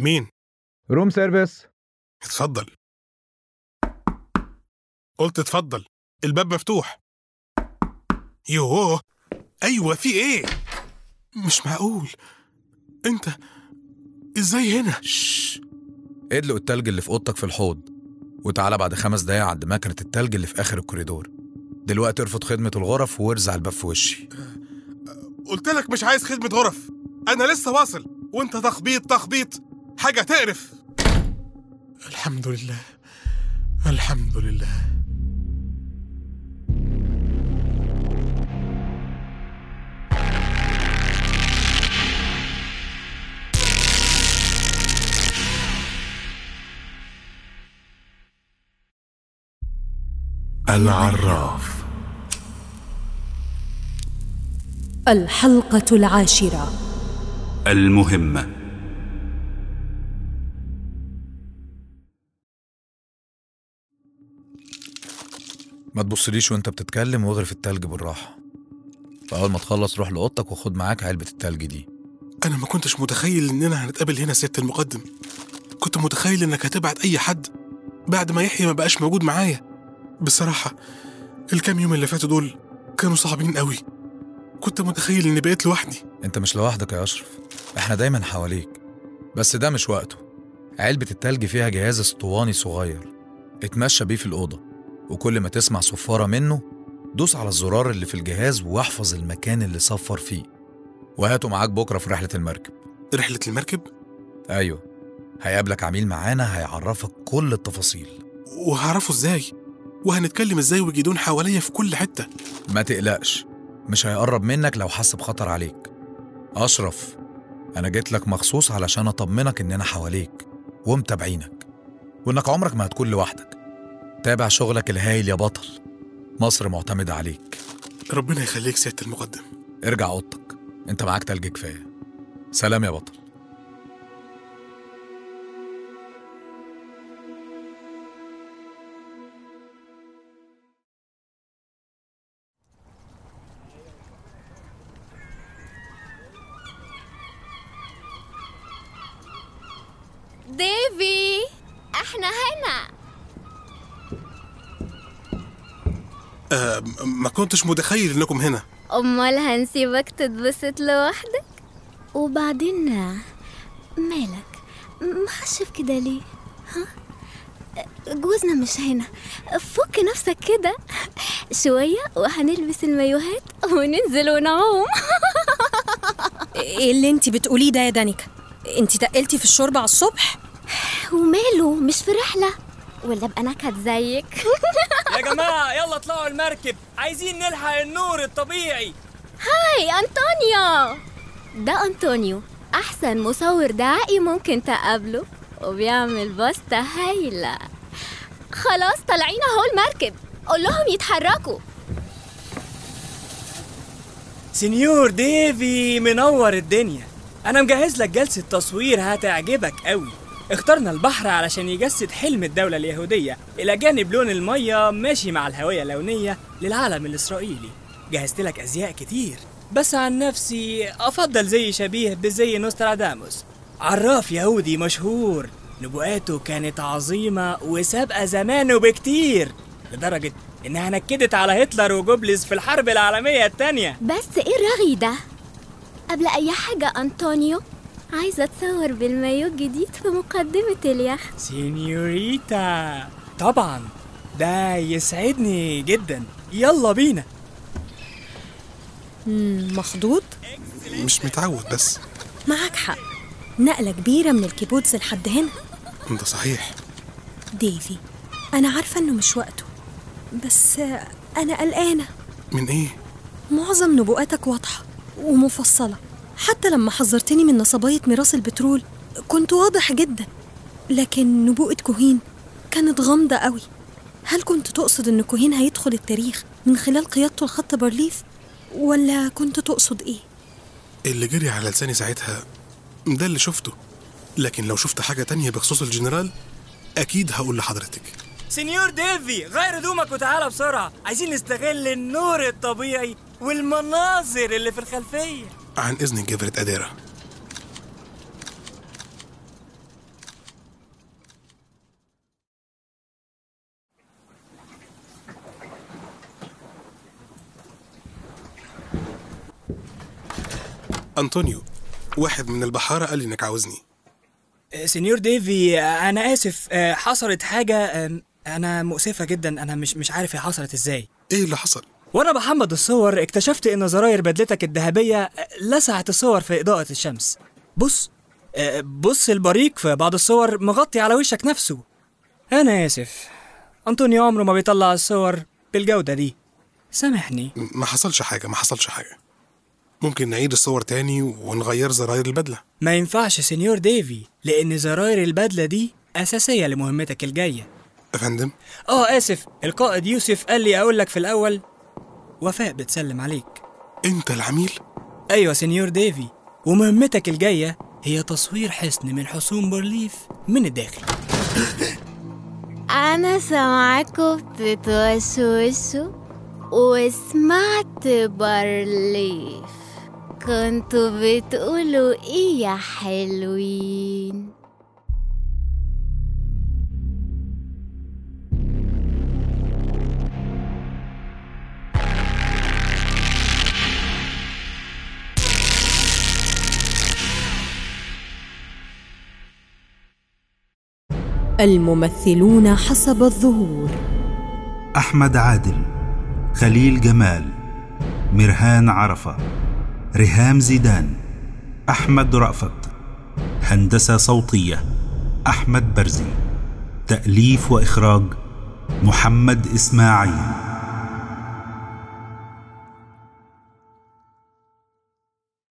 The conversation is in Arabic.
مين؟ room service. اتفضل. قلت اتفضل. الباب مفتوح. يوه. أيوه في إيه؟ مش معقول. أنت إزاي هنا؟ شش ادلق التلج اللي في أوضتك في الحوض وتعالى بعد خمس دقايق عند مكنة التلج اللي في آخر الكوريدور. دلوقتي ارفض خدمة الغرف وارزع الباب في وشي. قلت لك مش عايز خدمة غرف. أنا لسه واصل. وأنت تخبيط تخبيط. حاجة تقرف. الحمد لله. الحمد لله. العراف. الحلقة العاشرة. المهمة. ما تبصليش وانت بتتكلم واغرف التلج بالراحة. فأول ما تخلص روح لأوضتك وخد معاك علبة التلج دي. أنا ما كنتش متخيل اننا هنتقابل هنا سيادة المقدم. كنت متخيل إنك هتبعت أي حد بعد ما يحيى ما بقاش موجود معايا. بصراحة الكام يوم اللي فاتوا دول كانوا صعبين قوي. كنت متخيل إني بقيت لوحدي. أنت مش لوحدك يا أشرف. إحنا دايما حواليك. بس ده مش وقته. علبة التلج فيها جهاز اسطواني صغير. اتمشى بيه في الأوضة. وكل ما تسمع صفارة منه دوس على الزرار اللي في الجهاز واحفظ المكان اللي صفر فيه. وهاته معاك بكرة في رحلة المركب. رحلة المركب؟ أيوه. هيقابلك عميل معانا هيعرفك كل التفاصيل. وهعرفه إزاي؟ وهنتكلم إزاي وجدون حواليا في كل حتة؟ ما تقلقش. مش هيقرب منك لو حس بخطر عليك. أشرف أنا جيت لك مخصوص علشان أطمنك إننا حواليك ومتابعينك. وإنك عمرك ما هتكون لوحدك. تابع شغلك الهايل يا بطل. مصر معتمدة عليك. ربنا يخليك سيادة المقدم. ارجع أوضتك. أنت معاك تلج كفاية. سلام يا بطل. ديفي إحنا هنا. آه ما كنتش متخيل إنكم هنا. أمال هنسيبك تتبسط لوحدك؟ وبعدين مالك؟ محشف كده ليه؟ ها؟ جوزنا مش هنا. فك نفسك كده. شوية وهنلبس المايوهات وننزل ونعوم. إيه اللي انت بتقوليه ده يا دانيكا انت تقلتي في الشوربة على الصبح؟ وماله؟ مش في رحلة. ولا ابقى نكد زيك. يا جماعة يلا اطلعوا المركب. عايزين نلحق النور الطبيعي. هاي أنطونيو. ده أنطونيو أحسن مصور دعائي ممكن تقابله وبيعمل باستا هايلة. خلاص طالعين اهو المركب. قول لهم يتحركوا. سنيور ديفي منور الدنيا. أنا مجهز لك جلسة تصوير هتعجبك قوي اخترنا البحر علشان يجسد حلم الدولة اليهودية. إلى جانب لون المية ماشي مع الهوية اللونية للعالم الإسرائيلي. جهزت لك أزياء كتير. بس عن نفسي أفضل زي شبيه بزي نوستراداموس. عراف يهودي مشهور. نبوءاته كانت عظيمة وسابقة زمانه بكتير لدرجة إنها نكدت على هتلر وجوبلز في الحرب العالمية التانية. بس إيه الرغي ده؟ قبل أي حاجة أنطونيو؟ عايزة اتصور بالمايو الجديد في مقدمة اليخت. سينيوريتا. طبعا. ده يسعدني جدا. يلا بينا. مخضوض؟ مش متعود بس. معاك حق. نقلة كبيرة من الكيبوتز لحد هنا. ده صحيح. ديفي أنا عارفة إنه مش وقته. بس أنا قلقانة. من إيه؟ معظم نبوءاتك واضحة ومفصلة. حتى لما حذرتني من نصباية ميراث البترول كنت واضح جدا. لكن نبوءة كوهين كانت غامضة قوي. هل كنت تقصد إن كوهين هيدخل التاريخ من خلال قيادته لخط بارليف ولا كنت تقصد إيه؟ اللي جري على لساني ساعتها ده اللي شفته. لكن لو شفت حاجة تانية بخصوص الجنرال أكيد هقول لحضرتك. سنيور ديفي غير هدومك وتعالى بسرعة. عايزين نستغل النور الطبيعي والمناظر اللي في الخلفية. عن إذن جبلة أديرة. أنطونيو واحد من البحارة قال لي إنك عاوزني آه، señor ديفي آه، أنا آسف. آه، حصلت حاجة أنا مؤسفة جدا. أنا مش مش عارف هي حصلت إزاي. إيه اللي حصل؟ وأنا بحمض الصور اكتشفت ان زراير بدلتك الذهبية لسعت الصور في إضاءة الشمس. بص آه، بص البريق في بعض الصور مغطي على وشك نفسه. أنا آسف. أنطونيو عمره ما بيطلع الصور بالجودة دي. سامحني. ما حصلش حاجة ما حصلش حاجة. ممكن نعيد الصور تاني ونغير زراير البدلة. ما ينفعش señor ديفي لأن زراير البدلة دي أساسية لمهمتك الجاية. يا فندم آه آسف. القائد يوسف قال لي أقول لك في الأول وفاء بتسلم عليك. أنت العميل؟ أيوه señor ديفي. ومهمتك الجاية هي تصوير حصن من حصون بارليف من الداخل. أنا سامعاكوا بتتوشوشوا وسمعت بارليف كنتوا بتقولوا إيه يا حلوين؟ الممثلون حسب الظهور. أحمد عادل خليل جمال مرهان عرفة ريهام زيدان أحمد رأفت هندسة صوتية أحمد برزي تأليف وإخراج محمد إسماعيل.